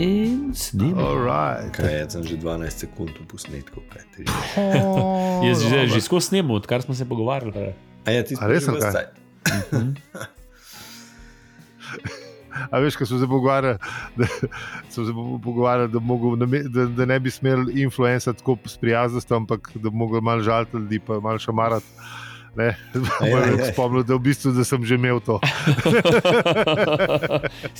In snimamo. Alright. Kaj, jaz sem že 12 sekund v posnetku. kaj ti že. Jaz že, že skozi snimamo, odkar smo se pogovarjali. A ja, ti A res, kaj? cajt. A veš, ko smo se pogovarjali, da, smo se po- pogovarjali, da, mogo, da, da ne bi smel influencer tako s prijaznostjo, ampak da bi mogel malo žaliti ljudi, pa malo šamarati. Ne, Ej, ej, ej. spomnil, da, v bistvu, da sem že imel to.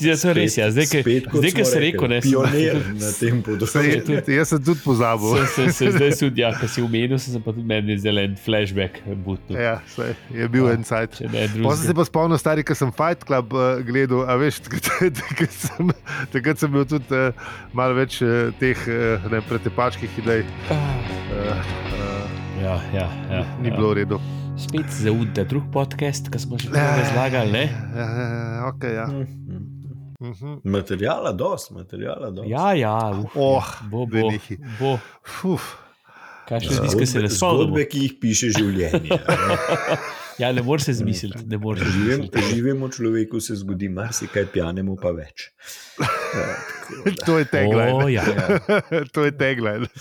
Ja, to je res, ja. zdaj, ki Spet, zdaj, ki rekli, rekel, ne, sem- Pionir na tem področju. Jaz sem tudi pozabil. Sem se, se zdaj tudi, ja, ko si umenil, sem se pa tudi meni zdaj en flashback butnil. Ja, saj, je bil Ja, en sajt. Sem se pa spomnil, stari, ko sem Fight Club uh, gledal, a veš, takrat, takrat, sem, takrat sem imel tudi uh, malo več uh, teh uh, ne, pretepačkih idej. Uh, uh, Ja, ja, ja, ni ja. bilo v redu. Spet zaudite drug podcast, ki smo že prej Ja, razlagali. Ja, ja, okay, ja. Mhm. Mhm. Materijala dost, materijala dost. Ja, ja, uf, Oh, bo, daj bo, nehaj. bo. Fuf. Kaj še ki se ne spomnimo? Zgodbe, ki jih piše življenje. Ja, ne moreš se zmisliti, ne moreš se Živim, zmisliti. živimo človeku se zgodi marsikaj, pijanemu pa več. To je tagline. O, ja. to je tagline.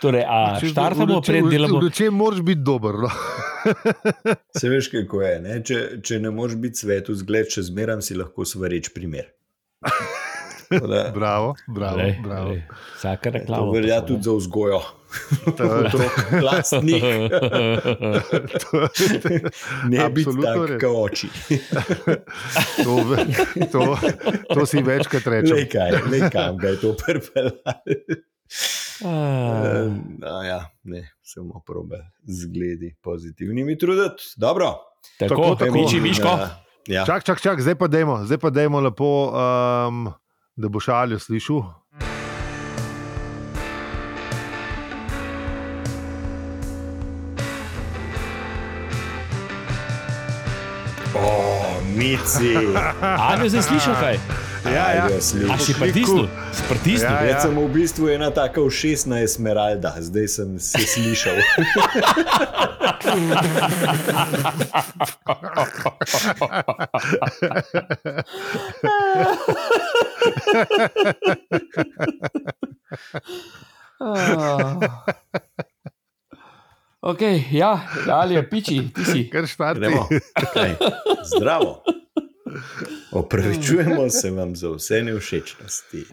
Torej, a štartamo, pred delamo. V čem moraš biti dober? No? Se veš, kako je. Ne? Če, če ne moreš biti svetu zgled, še zmeraj si lahko svareč primer. Tako Da, Bravo, bravo. Lej, bravo. lej, Vsaka to reklama. velja tudi za vzgojo. Otrok, lastnih, ne biti Absolutno tak, res. kot oči. To, to, to si večkrat Le rečeš. kaj, le kam ga je to. Ah, Uh, ja, ne, samo probe zgledi pozitivnimi truditi. Dobro. Tako, tako. tako, Miči, Miško. Ja, ja. Čak, čak, čak, zdaj pa dajmo, zdaj pa dajmo lepo, um, da boš aljo slišal. O, mici. A ne zdaj slišal kaj? Ja, ja. A si pritisnil? Pritisnil? Ja, Jaz sem v bistvu ena taka všesna esmeralda, zdaj sem se slišal. Ah. Ok, ja, ali je piči, ti si. Kar. Kaj? Zdravo. Opravičujemo se vam za vse nevšečnosti.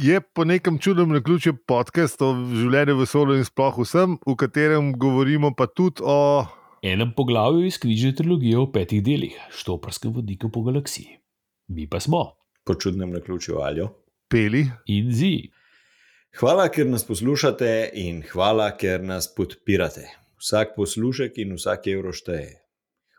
Je po nekem čudnem naključju podcast o življenju v vesolju in sploh vsem, v katerem govorimo pa tudi o. Enem poglavju iz knjižne trilogije v petih delih, štoprskem vodiku po galaksiji. Mi pa smo Po čudnem naključju aljo. Peli, in zi. Hvala, ker nas poslušate in hvala, ker nas podpirate. Vsak poslušek in vsak evro šteje.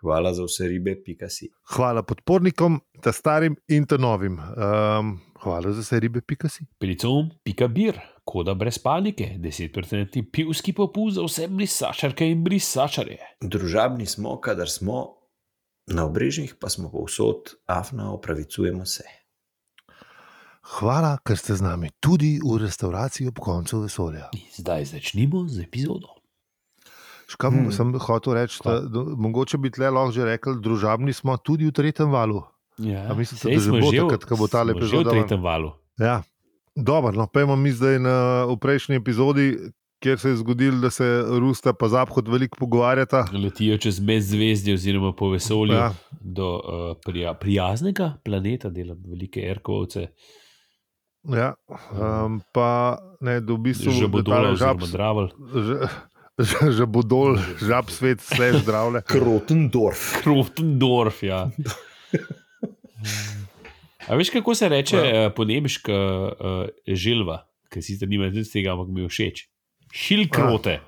Hvala za vse ribe, pika si. hvala podpornikom, ta starim in ta novim. Um, hvala za vse ribe, pika si. Pelicom, pika bir, koda brez panike, 10% pivski popust za vse brisačarke in brisačarje. Družabni smo, kadar smo, na obrežjih pa smo povsod, afna opravicujemo se. Hvala, ker ste z nami tudi v restavraciji ob koncu vesolja. In zdaj začnimo z epizodo. Škam Hmm. sem hotel reči, da, da mogoče bi tle lahko že rekli, družabni smo tudi v tretjem valu. Ja, saj da že bo takrat, ko bo tale smo že epizoda v tretjem valu. Ja. Dobro, no, pojmo mi zdaj na prejšnji epizodi, kjer se je zgodilo, da se Rusta pa Zaphod veliko pogovarjata. Letijo čez med zvezdi, oziroma po vesolju ja. Do uh, prija, prijaznega planeta, dela velike erkovce, Ja, um, pa ne, da v bistvu že bo dol, tale žab, oziroma dravel. Že, že, že bo dol, žab svet, slež zdravle. Krotendorf. Krotendorf, ja. A veš, kako se reče ja. po nemški uh, želva, ki sicer nima nič tega, ampak mi je všeč. Šilkrote.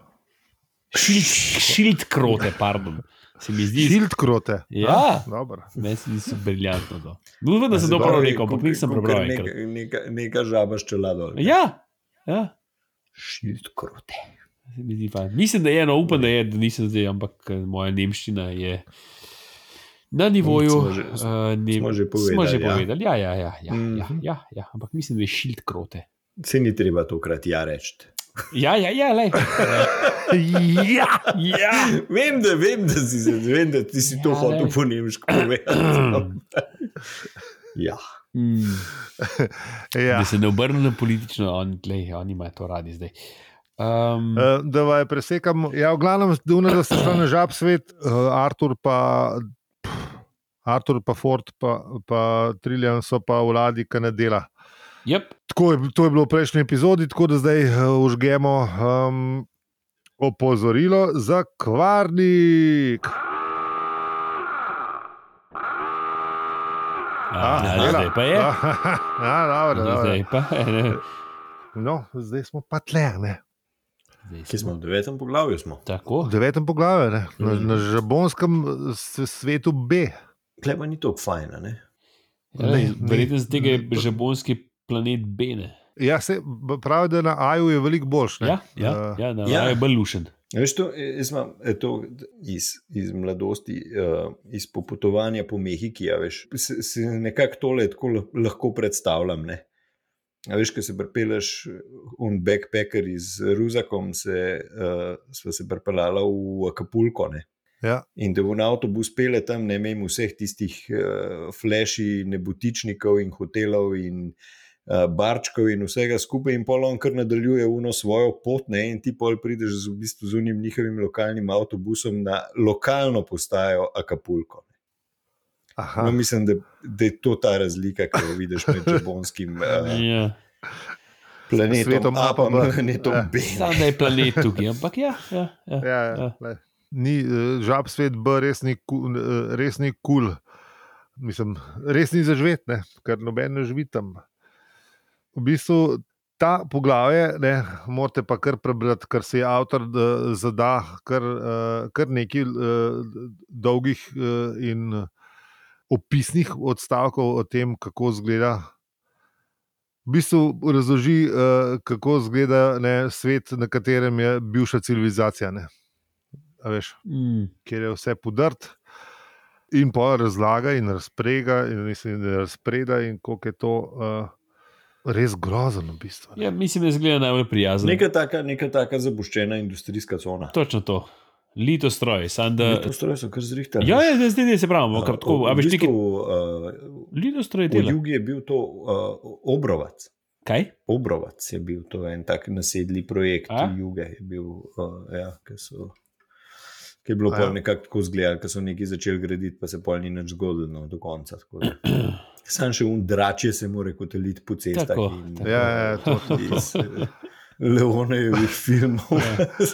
Šilt, šiltkrote, pardon. Se mi zdi. Šiltkrote. Ja. Dobro. Meni se zdi briljantno to. Upam, da sem to prav rekel, ampak nisem prebral. Neka, neka, neka žaba s čelado. Ja, ja. Šilt krote. Se mi. Mislim, da je, no, upam, da je, da nisem zdaj, ampak eh, moja nemščina je na nivoju. Smo že- uh, nem, smo že Smo že povedali, ja. povedali. Ja, ja, ja, ja, ja, Mhm. ja, ja. Ampak mislim, da je šilt krote. Se ni treba tokrat ja reči. Ja, ja, ja, lej. Ja, ja. Vem, da, vem, da si, vem, da si to Ja, hotel lej. po nemško povedati. ja. Mm. ja. Da se ne obrne na politično, on, lej, oni imajo to radi zdaj. Um, Uh, da vaj presekam. Ja, v glavnem, dune, da se na žab svet, uh, Artur pa. pff, Artur, pa Ford, pa, pa Trillian so pa vladi, ki ne dela. yep. Tako je, to je bilo v prejšnji epizodi, tako da zdaj užgemo um, opozorilo za kvarnik. A, ja, dela. zdaj pa je. Ja, dobro, dobro. Zdaj pa je. No, zdaj smo pa tle, ne. Kje smo v devetem poglavju? Smo. Tako. v devetem poglavju, ne. na, Mhm. na žabonskem svetu B. Kleba ni tako fajn, a ne? Ja, Ne, Verjetno ne. z tega je žabonski planet Bene. Ja, se pravi, da na Aju je veliko boljš. ne. Ja, ja, Eh, ja, na Ja. ja. je bolj lušen. Veš, to, jaz imam eh, to iz, iz mladosti, uh, iz popotovanja po Mehiki. Ja, veš, se, se nekako tole tako lah- lahko predstavljam. Ne? A veš, ko se pripeleš, un backpacker iz Ruzakom, se, uh, sva se pripeljala v Acapulco. Ne? Ja. In da bo na avtobus pele tam, ne vem, vseh tistih uh, fleši, nebotičnikov in hotelov in uh, barčkov in vsega skupaj, in pol on kar nadaljuje uno svojo pot, ne, in ti pol prideš z, v bistvu z unim njihovim lokalnim avtobusom na lokalno postajo Acapulco. Ne. Aha. No, mislim, da, da je to ta razlika, ki jo vidiš med japonskim uh, Ja. planetom Svetom A pa planetom Ja. B. Znam, da je planet tukaj, ampak ja. ja, ja. Ja, ja, Ja. Ni, eh, žab svet B res ni kul. Res ni kul. Mislim, res ni zaživeti, ne, ker noben ne živi tam. V bistvu ta poglavje, ne, morate pa kar prebrati, ker se je avtor eh, zada kar, eh, kar nekaj eh, dolgih eh, in eh, opisnih odstavkov o tem, kako izgleda. V bistvu razloži, eh, kako izgleda ne, svet, na katerem je bivša civilizacija. Ne. A Veš, Mm. kjer je vse podrt, in pa razlaga in razprega, in mislim, da razpreda, in koliko je to uh, res grozno, v bistvu. ne. Ja, mislim, da izgleda najbolj prijazno. Neka taka, neka taka zapuščena industrijska cona. Točno to. Lito stroj, sam da. To stroje so kar zrihtali. Ja, ja, zdaj, zdaj se pravi, Uh, kar tako. A v veš, bistvu, nekaj. uh, Lito stroj Po dela. jugu je bil to uh, obrovac. Kaj? Obrovac je bil to en tak nasedli projekt, A? juge je bil, uh, ja, ki so. Ki je bilo pa ja. nekako tako zgledalo, ko so nekaj začeli graditi, pa se pol ni nič zgodilo no, do konca. Sam še un drače se mora koteliti po cestah. Tako, in, tako. Ja, ja, to, to, to. iz eh, Leonejevih filmov.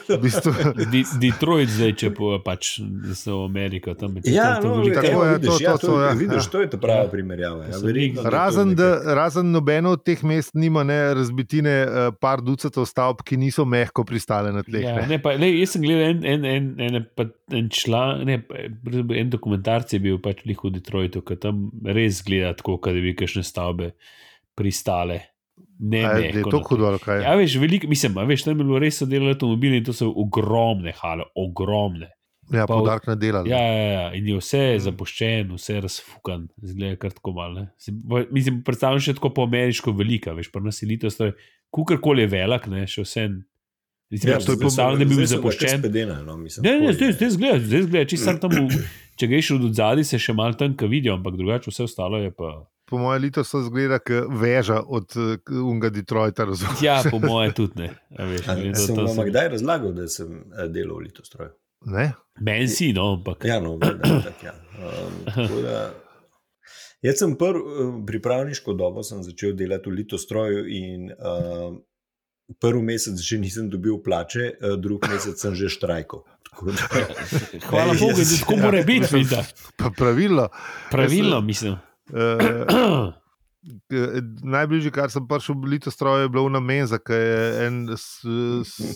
V bistvu, Di- Detroit zdaj, če pa pač so v Ameriko, tam je Ja, to no, veliko. Tako je, to- ja, to to, so, ja, vidiš, ja. to je ta prava Ja. primerjava. Ja, verjetno, razen, da, razen nobeno od teh mest nima ne, razbitine, uh, par ducatov stavb, ki niso mehko pristale na tleh. Ja, ne. ne, pa, lej, jaz sem gledal en, en, en, en, pa, en član, ne, en dokumentarc je bil pač v Detroitu, ki tam res gleda tako, da bi kakšne stavbe pristale. Ne, A mehko je to hudo, ali kaj? Ja, veš, veliko, mislim, a veš, tam je bilo res so delali avtomobili in to so ogromne hale, ogromne. Ja, pa- podarek na delali. Ja, ja, ja, in je vse Mm. zapuščen, vse razfukan, zgleda kar tako malo. ne. Mislim, predstavljam še tako po ameriško velika, veš, pa naselitev stoji, kukorkoli je velik, ne, še vse. Mislim, Ja, to je predstavljam, da bi bil zapuščen. spedena, no, mislim, Ne, ne, zdaj, zdaj zgleda, zdaj zgleda, če sam tam, v, če greš od zadaj, se še malo tam, ki vidijo, ampak drugače vse ostalo je pa. Po mojem letu so zgleda, kot veža od uh, unga Detroita. razumeš? Ja, po moje tudi ne. a Veš, A, glede, sem to vam sem- kdaj razlagal, da sem eh, delal v litostroju? Ne? Meni si, no, ampak. Ja, no, da, tak, ja. Um, tako da, jaz sem prv, eh, pripravniško dobo sem začel delati v litostroju in um, prvi mesec že nisem dobil plače, eh, drugi mesec sem že štrajkal. Tako da- Hvala Bogu, da tako mora biti, vidite. Pa pravilno. Pravilno, mislim. Uh, Najbližje, kar sem prišel v Litostroju, je bila ena menza, ki je en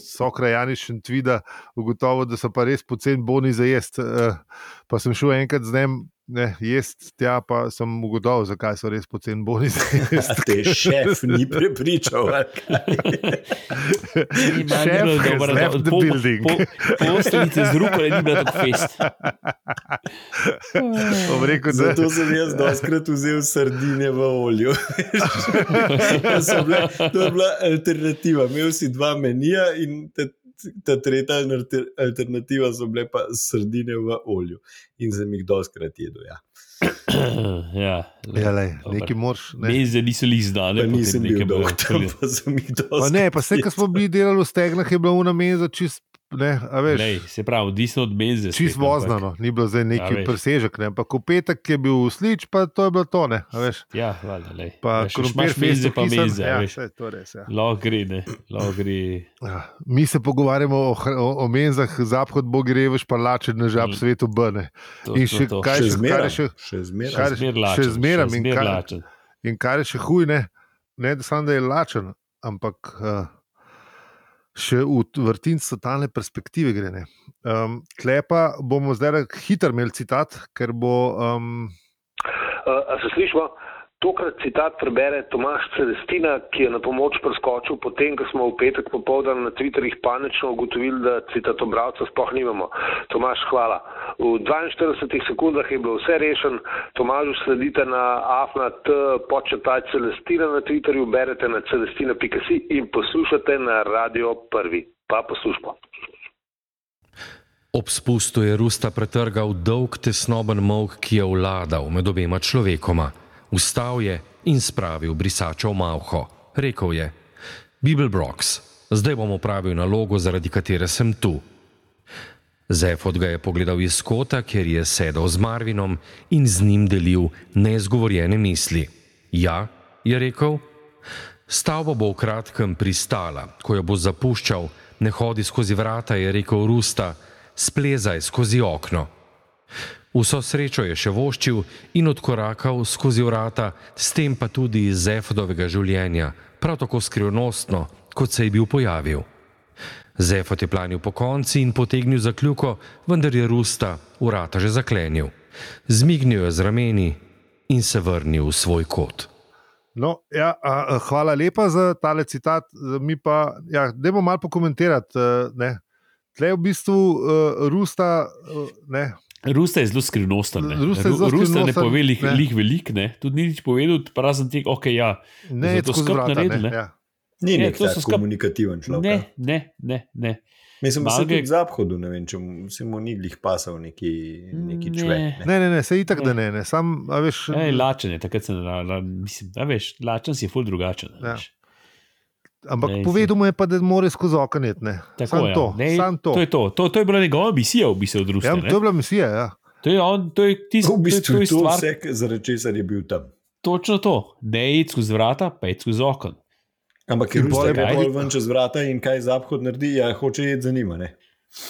sokrajani šentvida ugotovil, da so pa res poceni boni za jesti. Pa sem šel enkrat z njim ne, jaz tja pa sem ugotovil, zakaj so res poceni jesti. te šef ni prepričal. ali kaj? Šef has left the building. Posteljice z ruko ni bila tako fest. Rekel, da Zato sem jaz doskrat vzel sardine v olju. Bile- to je bila alternativa. Imel si dva menija in ta, ta tretja alter- alternativa so bile pa sardine v olju. In sem jih doskrat jedel. Ja. ja, ja, lej, Dobro. nekaj moraš. Ne. Meze niso li znane. Pa nisem bil nekaj doktor, odprli. pa sem jih Pa doskrat ne, pa vse, kar smo bili delali v stegnah, je bila unameza čist, ne, a veš. Lej, se pravi, odvisno od meze. Čist spet, ampak- vozno, no. ni bilo zdaj neki veš. presežek, ne. ampak v petek je bil slič, pa to je bilo to. Ne, a veš. Ja, valjda, lej. Pa Ja, še krompir festo pa meze. ja, a veš. saj, to je res, ja. Lahko gre, ne. Lahko gre. Ja, Mi se pogovarjamo o, o, o menzah, zaphod bo greveš, pa lačen na žab Mm. svetu bne. To, In še to. kaj Še še- zmeraj. še- zmeraj. Še zmer še še in kar- je še huj, ne, ne da sam da je lačen, ampak uh, še v vrtinc totalne perspektive gre. ne. Um, Klepa bomo zdaj hitro imeli citat, ker bo. Um, Uh, a se slišimo? Tokrat citat prebere Tomaš Celestina, ki je na pomoč preskočil potem, ko smo v petek popoldan na Twitterjih panično ugotovili, da citatobravca sploh nimamo. Tomaš, hvala. V 42 sekundah je bilo vse rešen. Tomažu sledite na afnat početaj Celestina na Twitterju, berete na celestina.si in poslušate na Radio Prvi. Pa poslušamo. Ob spustu je Rusta pretrgal dolg tesnoben mok, ki je vladal med obema človekoma. Vstal je in spravil brisača v malho. Rekl je: Bibel Brox, zdaj bom opravil nalogo, zaradi katere sem tu. Zefod ga je pogledal iz kota, kjer je sedel z Marvinom in z njim delil neizgovorjene misli. Ja, je rekel, stavba bo v kratkem pristala, ko jo bo zapuščal, ne hodi skozi vrata, je rekel Rusta, splezaj skozi okno. Vso srečo je še voščil in odkorakal skozi vrata, s tem pa tudi iz Zefodovega življenja, prav tako skrivnostno, kot se je bil pojavil. Zefot je planil po konci in potegnil za kljuko, vendar je Rusta vrata že zaklenil. Zmignil je z rameni in se vrnil v svoj kot. No, ja, a, hvala lepa za tale citat. Mi pa, ja, dajmo malo pokomentirati. eh, ne. Tle je v bistvu uh, Rusta, uh, ne, Rusta je zelo skrivnosten. ne. Rusta je zelo Ru- Rusta ne skrivnosten, pove lih, ne. lih velik, ne. tudi ni nič povedal, razen tega, ok, ja. ne tako skrb naredil, Ne, ne. ja. Ni Ne, nek to tak so skap- komunikativen človek. Ne, ja. ne, ne, ne. Mislim, da se je- zahodu, ne vem, če se mu ni glih pasal neki, neki Ne. človek. Ne. Ne, ne, ne, se itak, Ne. da ne. ne. Sam, a veš, Ej, lačen je, takrat sem, la, la, mislim, a veš, lačen si je ful drugačen. Ja. veš. Ampak ne, povedal mu je pa, da mora skozi okenet. Tako, Sam ja. to. Ne, Sam to. to je to. To, to je bila njegova misija, v bistvu, Rusa. Ja, to je bila misija. Ja. To je, on, to je tisto, V bistvu to je je to stvar, vse, zaradi česar je bil tam. točno to. Ne id skozi vrata, pa id skozi okno. Ampak je pol Rusta je gre kaj? bolj ven čez vrata in kaj zahod naredi, ja, hoče jeti za njima.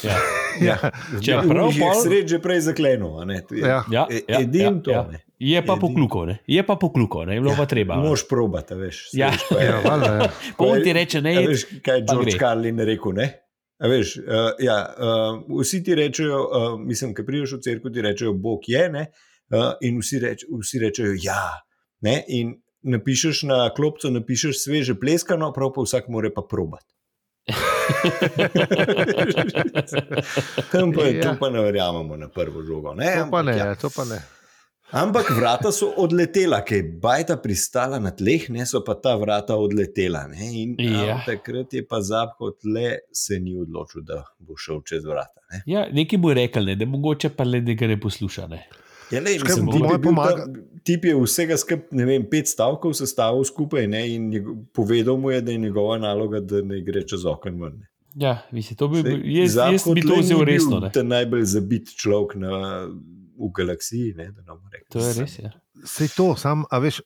Ne. Ja. Ja. Če Ja, prav je pol- sred že prej zaklenil. a ne. To je- Ja. Ja, e- ja, Edin ja, to. ja. ne. Je pa pokluko, ne? Je pa pokluko, ne? Je bilo pa treba. Moš probati, a veš. Ja. pa je- Ja, valjda, ja. Pa on ti reče, ne, A id, veš, kaj je George. Carlin rekel? Ne? A veš, uh, ja, uh, vsi ti rečejo, uh, mislim, ki prideš v cerkev, ti rečejo, Bog je, ne? Uh, in vsi, reč, vsi rečejo, ja. Ne? In napišeš na klopco, napišeš sveže pleskano, prav pa vsak mora pa probati. Tam pa Ja. to pa ne verjamemo na prvo žogo. Ne? To pa Ampak ne, ja. to pa ne. Ampak vrata so odletela, ker je bajta pristala na tleh, ne so pa ta vrata odletela. Ne? In Ja. takrat je pa zapko tle se ni odločil, da bo šel čez vrata. Ne? Ja, nekaj je rekel, ne, da mogoče pa le, da ga ne posluša. Ne. Ja, lej, Škaj, mislim, tip, je pomaga- ta, tip je vsega skupaj, ne vem, pet stavkov sestavil skupaj ne? in njego, povedal mu je, da je njegova naloga, da ne gre čez okno ven. ne. Ja, mislim, to bi, Saj jaz, jaz bi to vzel resno. Ne. Ta najbolj zabit človek na, v galaksiji. Ne, rekli. To je res. Ja. Sej to, sam, a veš,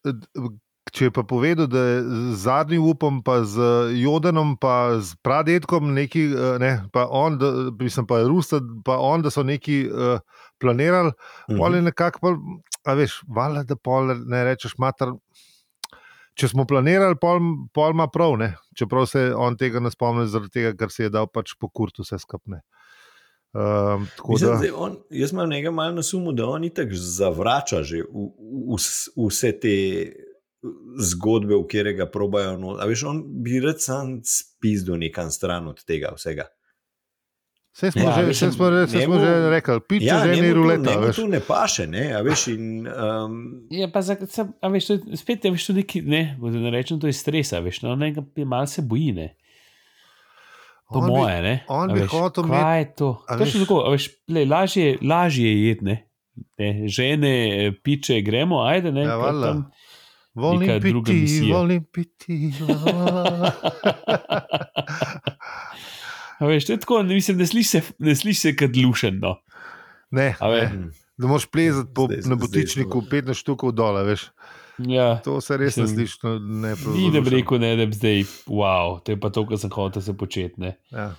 če je pa povedal, da je z zadnjim upom, pa z Jodanom, pa z pradetkom, neki, eh, ne, pa on, da, mislim, pa je Rusta, pa on, da so neki uh, planirali, Mhm. pol je nekako, pol, a veš, valjda, da pol ne rečeš, mater. Če smo planirali, pol, pol ima prav, ne? čeprav se on tega ne spomni, zaradi tega, ker se je dal pač po kurtu vse skupne. Um, tako Mislim, da, zdaj on, jaz imam nekaj malo na sumu, da on itak zavrača že v, v, v, vse te zgodbe, v kere ga probajo. No, veš, on bi rad sam spizdil nekam stran od tega vsega. Vse smo, Ja, že, vse smo, že, vse smo njemu- že rekli, piče ja, že ni to- ruleta. veš. to ne paše, ne, a veš, in, um, Je pa za, a veš, to je, spet je veš, to neki, ne, da ne rečem, to je stres, a veš, no, nekaj malo se boji, ne. Po On bi- moje, ne. on a bi veš, hotel Kaj imeti- je to? To je tako, a veš, lej, lažje, lažje je jed, ne. ne. Žene, piče, gremo, ajde, ne. Ja, tam- Volim piti, volim piti. A veš, to je tako, ne, mislim, ne sliši se, ne sliši se kot lušen, no. Ne, ne, da moraš plezati po, Zdaj- na zdaj botičniku 15 štukov dol, veš. ja. To se res ne Mislim, sliši. no, Ne, Ni da bi rekel, ne, da bi zdaj, wow, to je pa to, kar sem hotel se početi, ne. Ja.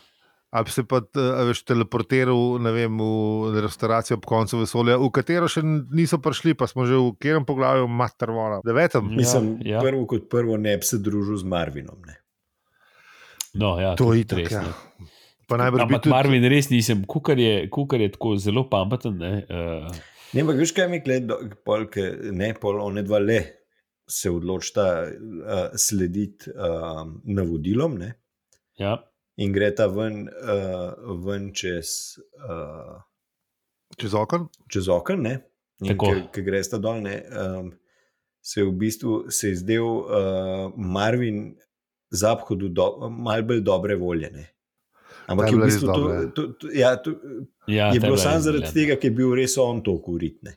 Ali bi se pa veš, teleportiral ne vem, v restavracijo ob koncu vesolja, v katero še niso prišli, pa smo že v katerem poglavju, matervola, devetem. Ja, mislim, ja. ja. prvo kot prvo ne bi se družil z Marvinom. Ne. No, ja, To je itak. res, Ja. Ampak tudi Marvin res nisem, kukar je, kukar je tako zelo pameten. Ne, uh, Ne, ampak veš, kaj mi gleda, polke, ne, pol one dva le se odločita uh, slediti uh, navodilom ne, ja. in gre ta ven, uh, ven čez, uh, čez okno. čez okno. ker greš ta dol, ne, um, se je v bistvu se je zdel uh, Marvin za obhodu do, malo bolj dobre volje. Ne. Ampak je v bistvu to, ja. to, to, ja, to, Ja, je bilo samo zaradi briljantna. tega, ker je bil res on to kuritne.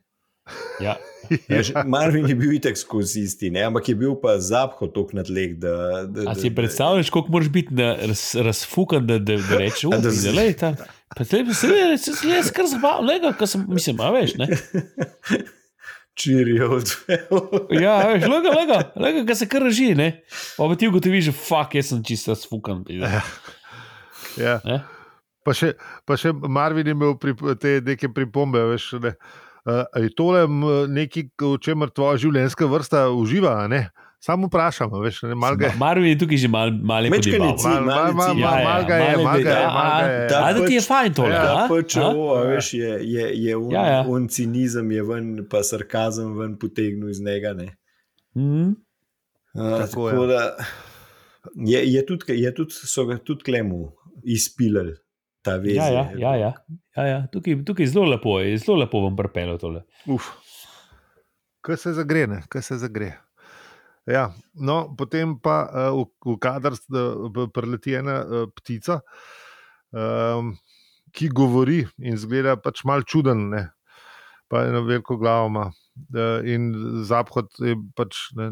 Ja. Ja, že- Marvin je bil itek skozi isti, ne? ampak je bil pa zapho tok na tleh. Da, da, A da- si predstavljaš, koliko moraš biti raz, razfukan, da, da, da rečeš, da da z- se le ta. Pa se le, se le, se le, skar zabavam, lega, kar sem, mislim, a veš, ne. Čirijo odvel. Ja, veš, lega, lega, lega, kar se kar reži, ne. Pa ti ugotoviš, že fuck, jaz sem čisto razfukan. pizda. Ja. Ne? Pa, še, pa še Marvin je imel pri, te neke pripombe. Veš, ne. Uh, je tole nekaj, v čemer tvoja življenjska vrsta uživa? Ne? Samo vprašam, a veš, ne, mal ga je. Marvin je tukaj že mal, malo mal, Ja, mal, ja, mal ga je, malo mal ga je, da ti je pač- fajn tole? Ja, a? PČO, A? a veš, je, je, je un, Ja, ja. un cinizem, je ven, pa sarkazem ven potegnil iz njega. Ne? Mhm. Uh, Tako, tako da je, je tudi, je tudi, so ga tudi klemu vez, Ja, ja, ja, ja. ja, ja. Tukaj, tukaj zelo lepo je, zelo lepo vam prepelo tole. Uf. Kaj se zagre, ne? kaj se zagre. Ja, no, potem pa uh, v, v kader uh, preleti ena uh, ptica, um, ki govori in zgleda pač mal čuden, ne? pa eno veliko glavo ima. Uh, in zaphod je pač ne,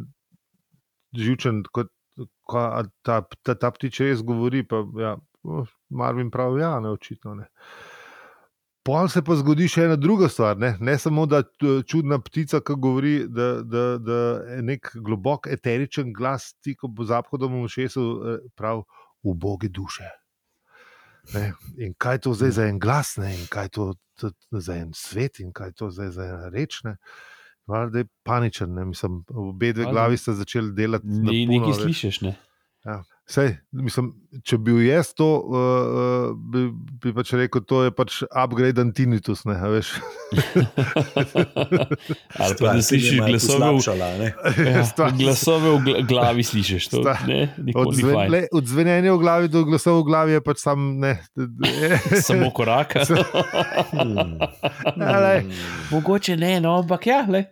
živčen, kot ko, a ta, ta, ta ptič res govori. Pa, ja, Marvin pravi, ja, ne očitno. Ne. Pol se pa zgodi še ena druga stvar. Ne, ne samo da čudna ptica, ki govori, da, da, da je nek globok eteričen glas, ti ko bo zahodom v šesu, prav uboge duše. Ne, in kaj je to zdaj za en glas, ne, in kaj je to za en svet, in kaj je to zdaj za ena reč. Ne. Valjda je paničen, ne, mislim, obe dve glavi sta začeli delati. Ni, puno, nekaj slišiš, ne? Ja. Sej, mislim, če bi bil jaz to, uh, bi, bi pač rekel, to je pač upgrade antinitus. Ne, a veš. Ali pa da slišiš glasove v, ja, glasove v gla- glavi, slišiš to. Stvar- Ne, Odzven, fajn. le, odzvenjenje v glavi do glasov v glavi je pač sam ne. Samo korak. Hmm. Lej. Mogoče ne, no, ampak ja, le.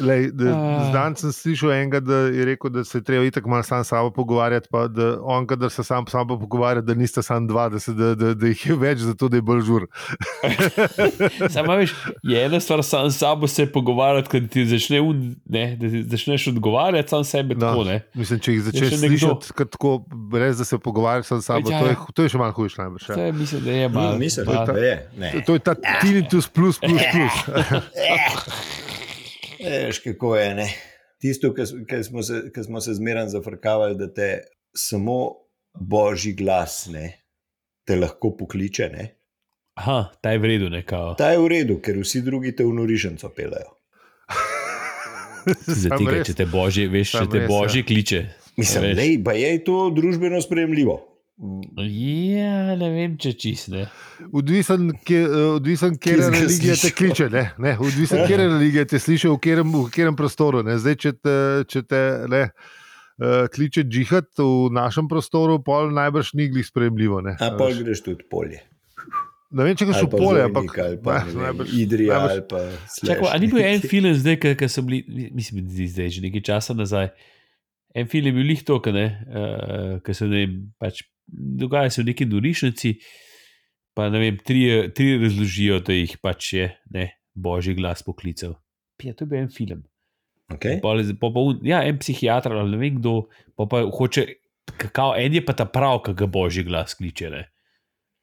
Lej, da, Ah. Zdaj sem slišal enega, da je rekel, da se je treba itak malo sam sabo pogovarjati, pa da on, kadar se sam sabo pogovarja, da nista sam dva, da, se, da, da, da jih je več, zato da je bolj žur. Samo veš, je ena stvar sam sabo se pogovarjati, kad ti začne un, ne, da ti začneš odgovarjati sam sebe No, tako, ne. Mislim, če jih začneš slišati, kot tako, brez da se pogovarjaš sam sabo, Ja, to, je, to je še malo hujše. najbrž, ja. Je, mislim, da je malo. Mislim, malo- da je. Ne. To je ta tinnitus plus plus plus. Veš, kako je. Ne? Tisto, kar smo se, ki smo se zmeraj zafrkavali, da te samo božji glas ne, te lahko pokliče. Ne? Aha, ta je v redu, ne kao. Ta je v redu, ker vsi drugi te v norišnico pelejo. Za Sam tega, res. če te božje, veš, če Sam te res, ja. božje kliče. Mislim, pa je to družbeno sprejemljivo. Ja, ne vem, če čist ne. Odvisen, kje, eh, odvisen kje Kje si ga religija te kliče. Ne? Ne, odvisen, kje religija te sliši, v katerem, v katerem prostoru. Ne? Zdaj, če te, če te ne, uh, kliče džihad v našem prostoru, pol najbrž ni glih sprejemljivo. Ne? A pa greš tudi polje. ne vem, če greš Ali v pa polje, ampak ali Idrija ali pa Čakaj, a ni bil en film zdaj, ki so bili, mislim, zdaj že nekaj časa nazaj. En film je bil lih to, uh, ki se ne vem, pač dogaja se v neki norišnici, pa ne vem, tri, tri razložijo, da jih pač je ne, božji glas poklical. Ja, to je bil en film. Okay. Po pa un- Ja, en psihiater ali ne vem kdo, pa, pa hoče, kakao, en je pa ta prav, ki ga božji glas kliče. Ne.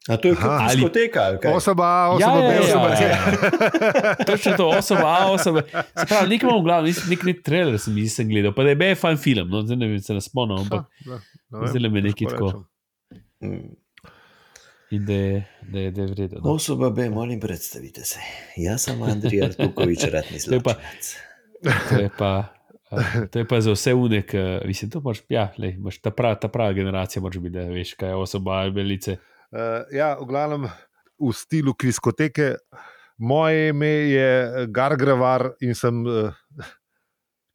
A to je kot diskoteka, ali kaj? Oseba, A, Ja, oseba, ja, B, ja, oseba, C. ja, ja. Točno to, oseba, A, oseba. Se pravi, nekaj imam v glavi, nek, nek, nek trailer sem, sem gledal, pa da je bil fan film, no, zdaj ne vem, se ne spomnim, ampak Ja, ne vem, zdaj me nekaj tako. rečem. Mm. in da je, da je, da je vredno. No. Osoba B, molim, predstavite se. Jaz sem Andrej Artukovič, ratni To je pa- zločinec. To je pa. To je pa za vse unek, mislim, to moraš, ja, lej, imaš ta, prav, ta prava generacija, moraš biti, da veš, kaj je osoba belice. Uh, ja, v glavnem v stilu kviskoteke. Moje ime je Gargravar in sem uh,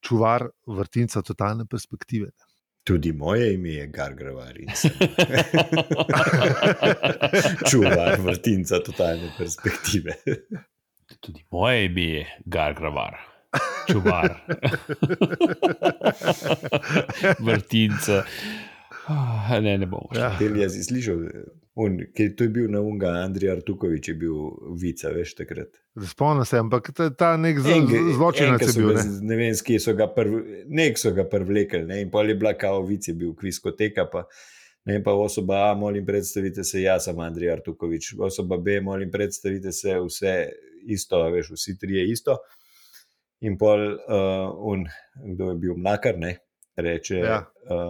čuvar vrtinca totalne perspektive. Tudi moje ime je Gargravar in sem čuvar vrtinca totalne perspektive. Tudi moje ime je Gargravar, čuvar, vrtinca. Ah, Ne, ne bomo. Ja. Telja si slišal, on, ki to je bil na unga, Andrej Artukovič je bil vica, veš takrat. Spomnim se, ampak ta, ta nek zločinec enka je bil. Ne? Ne vem, s kje so ga, prv, nek so ga prvlekli, ne, in pol je bila kao vic, je bil kviskoteka, pa ne vem, pa osoba A, molim, predstavite se, jaz sem Andrej Artukovič, osoba B, molim, predstavite se, vse isto, veš, vsi trije isto. In pol, uh, un, kdo je bil mlakar, ne, reče, Ja.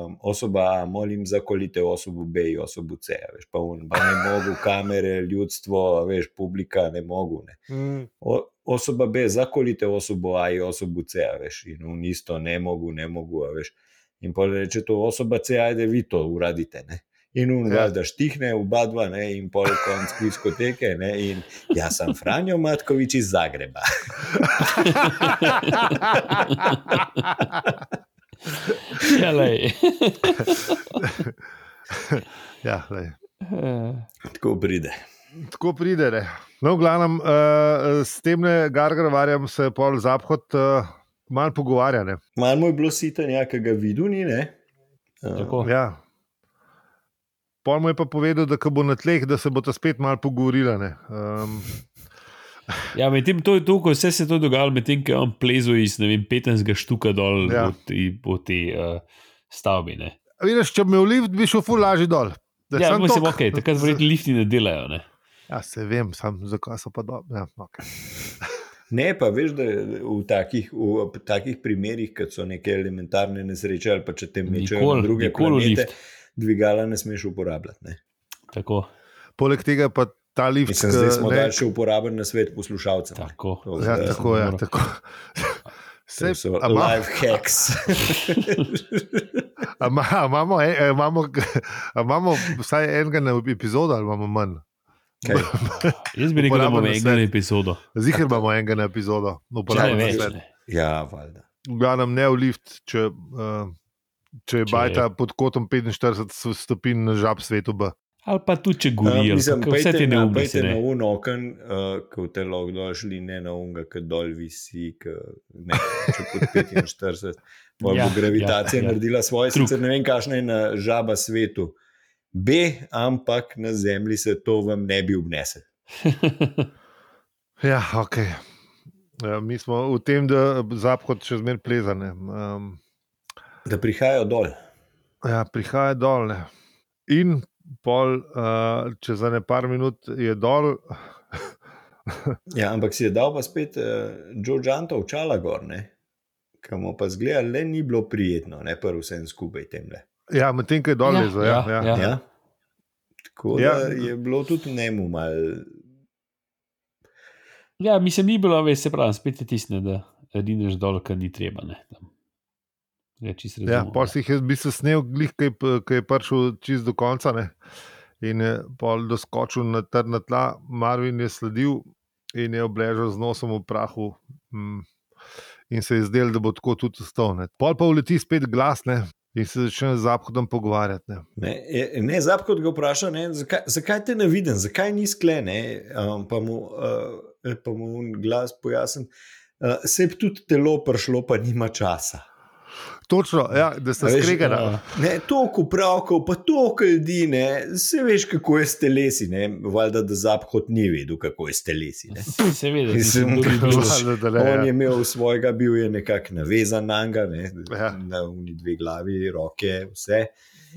um, osoba A, molim, zakolite osobo B in osobo C, veš, pa un, pa ne mogu, kamere, ljudstvo, veš, publika, ne mogu, ne. Mm, O, osoba B, zakolite osobo A in osobo C, a veš, in on isto ne mogu, ne mogu, veš. In pa reče to osoba C, ajde vi to uradite. Ne? In Ja. ja. da štihne, oba dva, ne? in pol konc diskoteke, ne? in jaz sem Franjo Matkovič iz Zagreba. Ja, lej. ja, lej. Tako pride. Tako pride. Ne. No, v glavnem, uh, s tem Gargravarjem se pol zaphod uh, malo pogovarja. Ne. Malo mu je bilo sitanja, ki ga videl, ni ne. Uh, Tako. Ja. Pol mu je pa povedal, da ko bo na tleh, da se bo ta spet malo pogovorila. ne. Um, Ja, medtem to je to, ko vse se je to dogajalo, medtem ko je on plezal iz ne vem, 15 štuka dol Ja. po tej, po tej uh, stavbi. Ne. a vidiš, če bi imel lift, bi šel ful lažje dol. Da Ja, samo toliko- okay, takrat verjetno lifti ne delajo. Ne. Ja, se vem, sam zakaj so pa dobro. Ja, okay. Ne, pa veš, da v takih, v takih primerih, kot so neke elementarne nesreče, ali pa če te mečejo na druge planete, dvigala ne smeš uporabljati. Ne? Tako, Poleg tega pa ta lift. Mislim, zdaj smo ne- dali še uporaben na svet poslušalcem. ne. tako. To Ja, zdaj- tako je. mora. Tako. Sej, so a ima- life hacks. imamo, e- a imamo, a imamo vsaj enega na epizodo, ali imamo manj? Kaj? Jaz bi rekel, da imamo nasvet. epizodo. Zihar imamo enega na epizodo. Uporaben več. Ja, valjda. V glavnem ne v lift, če, uh, če je Če- bajta pod kotom 45 stopinj na žab svetu. B. Ali pa tudi, če gorijo, mislim, uh, vse te na, neumnosti. pejte na Ne. un oken, uh, ko te lahko dol šli, ne na unga, ki dol visi, ki ne, če pod 45. Pa Ja, ja, bo gravitacija ja, ja, ja. naredila svoje, Truk. sicer ne vem, kakšna je na žaba svetu. B, ampak na zemlji se to vam ne bi obnesel. Ja, ok. Ja, mi smo v tem, da zaphod še zmeraj plezane. Um, Da prihajajo dol. ja, prihaja dol. Ne. In pol, uh, čez za ne par minut je dol. Ja, ampak si je dal pa spet uh, Joe Janta očala gor, ne? Kam pa zgleda, le ni bilo prijetno, ne pa vsem skupaj temle. Ja, medtem ko je dol Ja, lezel. Ja, ja, ja, ja. Tako Ja. je bilo tudi njemu malo. Ja, mislim, ni bilo več, se pravi, spet je tisne, da rineš dol, kar ni treba. Ne, tam. Ja, Ja, pol si jih je v bistvu snel, glih, ki je, prišel čist do konca. Ne? In je pol doskočil na trdna tla, Marvin je sledil in je obležal z nosom v prahu. Mm. In se je zdel, da bo tako tudi ostal. Pol pa uleti spet glas ne? in se začne z Zaphodom pogovarjati. Ne? Ne, je- ne Zapkot ga vpraša, ne, zakaj, zakaj te ne vidim, zakaj ni sklene. Um, pa, mu, uh, pa mu glas pojasni, uh, se je tudi telo prišlo, pa nima časa. Točno, ja, da sta A veš, skregana. ja. Ne, toliko pravkov, pa toliko ljudi, ne, se veš, kako je s telesi. Ne, valjda, da Zapkot ni vedel, kako je s telesi. Ne. Seveda, Mislim, mislim, kdo bi bil. Valjda, da ne, On ja. je imel svojega, bil je nekako navezan na njega, ne, Ja. na uni dve glavi, roke, vse.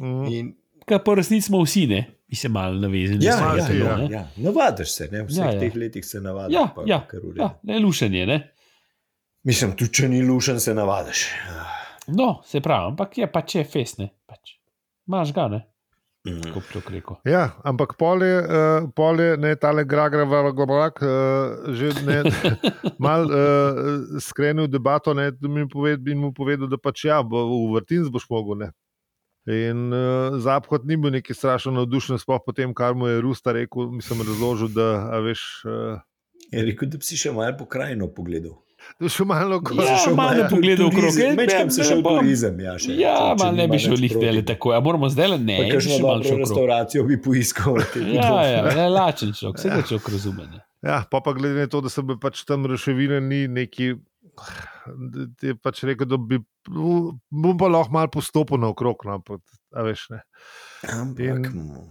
Mhm. In, Kaj pa resnici smo vsi, ne? Mi se malo navezani ja, na malo ja, telo. ja, ne. ja. Navadiš se, ne, v vseh Ja, ja, ja. ja. teh letih se navadiš. Ja, pa ja, ja, ne lušenje, ne? Mislim, tudi če ni lušen, se navadiš. No, se pravi, ampak je pač je fesne. Pač. Maš ga, ne? Mhm. Bi rekel. Ja, ampak pol je, uh, pol je ne tale gragra, vlak, uh, že ne, mal uh, skrenil debato ne, da mi poved, in mu povedal, da pač ja, bo, v vrtinc boš mogel. Ne. In uh, Zapad ni bil neki strašno navdušen, sploh po tem, kar mu je Rusta rekel, mislim, razložil, da a veš. Uh, Je rekel, da bi si še malo pokrajino pogledal. Da še malo Ja, gore. Šel malo malo pogledal okrog, ne, se šel turizem. Ja, še, Ja, če- če ne bi šel proti. dele tako. Ja, moramo zdaj le ne. Pa še malo šel restauracijo bi poiskal. Ja, ja, ne, lačen človek, vse da človek razume. ne. Ja, pa, pa glede na to, da se bi pač tam reševine ni neki. da Je pač rekel, da bi bom pa lahko malo postopil naokrog. No, pa, a veš, ne. Ampak, In-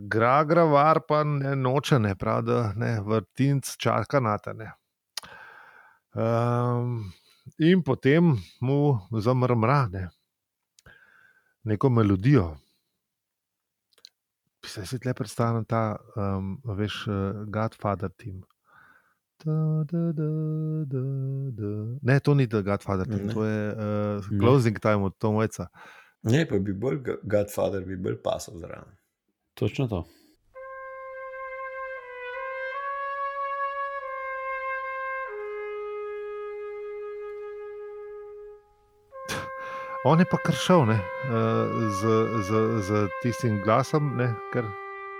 Gragra var pa ne noče, ne pravi, da ne, vrtinc čaka na te. Um, in potem mu zamrmra ne, neko melodijo. Se si tle predstavljam ta, um, veš, uh, Godfather team. Da, da, da, da, da. Ne, to ni The Godfather team, Ne. to je uh, Ne. Closing Time od Tom Waitsa. Ne, pa bi bolj Godfather bi bolj pasal zraven. Točno to. On je pa kar šel ne, eh, z, z, z tistim glasom, ne, ker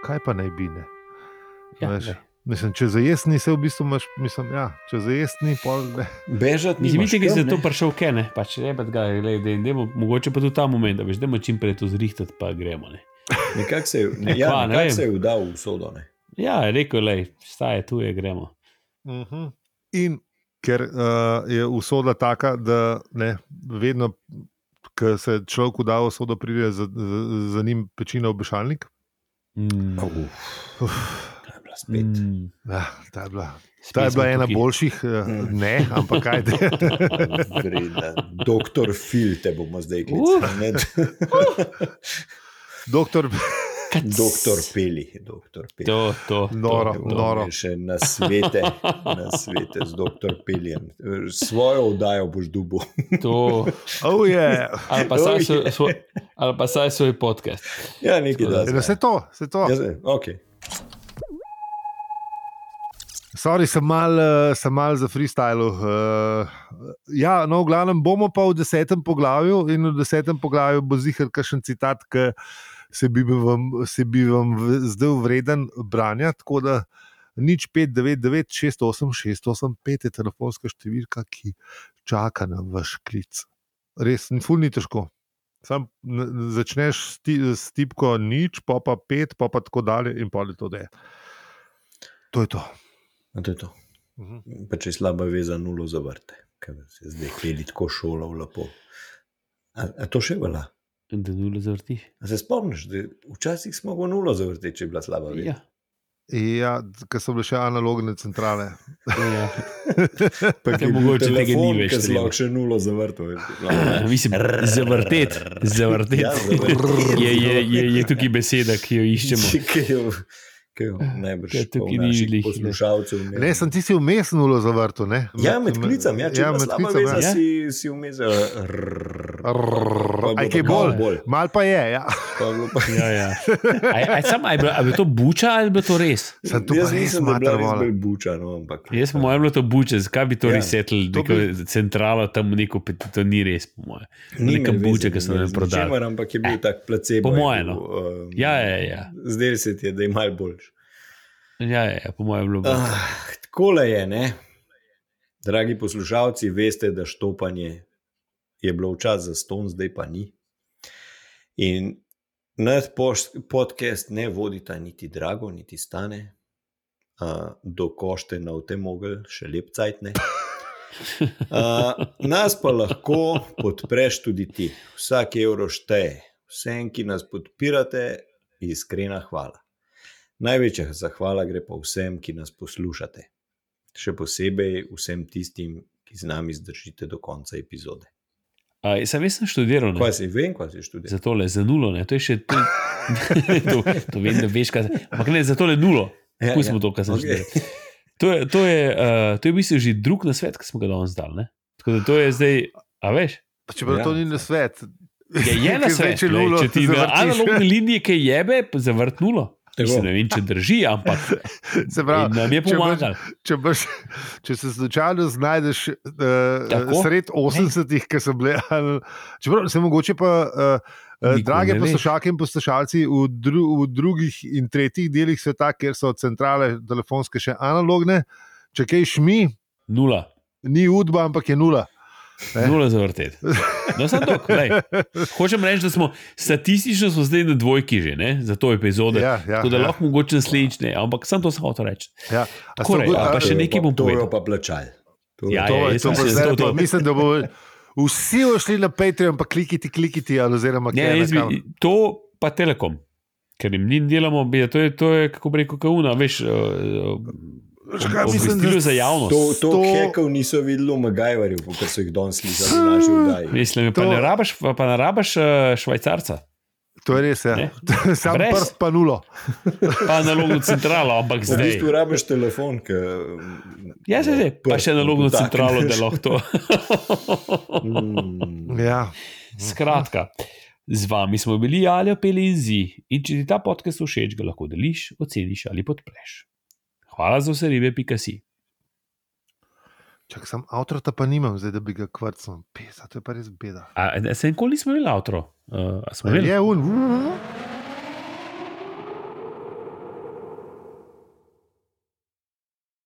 kaj pa naj bi. Ne. Ja, Veš, glej. mislim, če za jesti nisi, v bistvu imaš, mislim, ja, če za jesti ni, pol ne. Bežati nimaš vidite, ki zato ne. prišel kene, pač rebet ga, glej, dej, dejmo, mogoče pa tudi ta moment, da veš, da čim prej to zrihtati, pa gremo. Ne. Nekako se, Ne, ja, kva, ne vem. se je vdal v sodo. Ne. Ja, je rekel, lej, staje tu je, gremo. Uh -huh. In ker uh, je usoda taka, da ne, vedno, ko se človek vda v usodo, pride za, za, za njim pečina obešalnik. Mm. Uf, Uf. Mm. ja, ta je bila, Spet ta je bila ena tukaj. boljših, uh, Mm. ne, ampak kaj te. Doktor Phil, te bomo zdaj Uh. klicali. ne? Doktor, Doktor Peli. Doktor Peli. To, to, Noro, to, To noro. Še na svete, na svete z doktor Peljem. Svojo oddajo boš dubo. to. oh, yeah. Ali pa Oh, saj svoj, je. svoj, ali pa saj svoj podcast. Ja, nekaj da. Ja, Vse to, vse to. Ja, zdaj, okay. Sorry, sem mal, eh, sem mal za freestyle. Uh, ja, no, v glavnem bomo pa v desetem poglavju in v desetem poglavju bo zihar kakšen citat, ki se bi vam, se bi vam v- zdel vreden branja. Tako da nič 599, 68, 685 je telefonska številka, ki čaka na vaš klic. Res, ful ni težko. Sam začneš s, ti, s tipko nič, pa pa pet, pa pa tako dalje in pa je to da je. To je to. No, to je to. Mhm. Pa če je slaba veza, nulo zavrte, ker se zdaj peli tako šolo lepo. A, a to še velja? Da nulo zavrtiš. A se spomniš, da včasih smo go nulo zavrteti, če je bila slaba veza. Ja. Ja, ker so bile še analogne centrale. ja. Pa Kaj mogoče tega ni več Ker si lahko še nulo zavrtel. Mislim, zavrtet. Zavrtet. Ja, zavrtet. Je, je, je, je tukaj beseda, ki jo iščemo. Najbrž Ja, tukaj ni ne. poslušalcev ne. Ne, sem ti si vmes nulo zavrtu. Ne? Ja, med klicem, ja, če ja, med klicem. veza, Ja. si, si vmes. Aj kaj bolj, bolj. mal pa je. Ja. Pa pa- Ja, ja. Aj, aj, sam, aj, bilo, aj bilo to buča ali je bilo to res? Sem tu Jaz pa res mater vola. buča, no, ampak. Jaz, po mojem, bilo to buče, zakaj bi to Ja. ja, resetili, To neko bi- centralo tam, neko, to ni res, po mojem. Ni Neka buča, ki nam z prodali. ničemer, Ampak je bil tak placebo. po je moje, bil, no. um, Ja, ja, ja. Zdaj se ti je, da je mal boljši. Ja, ja, ja, po mojem, je bilo. Ah, takole je, ne? Dragi poslušalci, veste, da štopanje je bilo včasih za ston, zdaj pa ni. In naš podcast ne vodita niti drago, niti stane, uh, do košte na vte mogel, še lep cajt ne. Uh, nas pa lahko podpreš tudi ti. Vsak evro šteje. Vsem, ki nas podpirate, iskrena hvala. Največja zahvala gre pa vsem, ki nas poslušate. Še posebej vsem tistim, ki z nami zdržite do konca epizode. A, sem jaz sem študiral, ne? Kaj si vem, kaj si študiral? za tole, za nulo, ne? to je še. To, to, to vem, da veš, kaj. Ampak ne, za tole nulo. Ja, Pustimo ja. to, kar sem okay. študiral. To je, to, je, uh, to je v bistvu že drug na svet, ki smo ga danes dali. Ne? Tako da to je zdaj, a veš, Čeprav Ja. to ni na svet. je, je na svet. če Če ti na zavrtiš. analogne linije, ki jebe, zavrt nulo. Mislim, ne vem, če drži, ampak Se pravi, nam je če boš- pomagal. če, boš, če se slučajno znajdeš uh, Tako. sred 80-ih, ki so bile, čeprav se mogoče pa, uh, Nikoli drage poslušalke in poslušalci, v, dru, v drugih in tretjih delih sveta, kjer so centrale telefonske še analogne, če kaj šmi, Nula. ni udba, ampak je nula. Ne? Nula zavrtet. No, sem to. Hočem reči, da smo statistično smo zdaj na dvojki že, ne? za to epizodo. Ja, ja, Tako da ja. lahko mogoče naslednjič ne, ampak sem to samo to reči. Ja. A Tako rej, a pa še nekaj bom To povedal. je pa plačal. To, Ja, To, ja, to bo mislim, da zdaj, to- to- pa mislim, da bo vsi šli na Patreon, pa klikiti, klikiti, ali oziroma Ne, bi, to pa telekom. Ker jim ni delamo, bi- to je, to je kako bi rekel, kauna, veš, Veš kaj, mislim, da za javnost. to, to Sto- hekov niso videli v Magajvarju, ker so jih danes slišali v naši vdaji. Mislim, pa To- ne rabaš, pa, pa ne rabaš švajcarca, To je res, ja. Sam Brez. prst pa nulo. pa analogno centralo, ampak V zdaj. bistvu rabiš telefon, ki. Ja, se že, pa še analogno Dotakneš. centralo, da lahko to. Mm. Ja. Skratka, z vami smo bili Aljo Pelinzi in če ti ta podcast všeč, ga lahko deliš, oceniš ali podpreš. Hvala za vse ribe, pika si. Čak, sem avtorata pa nimam, zdaj da bi ga kvrcnil. Pesa, to je pa res beda. A, se nikoli nismo imeli avtro? Uh, imeli? Je un.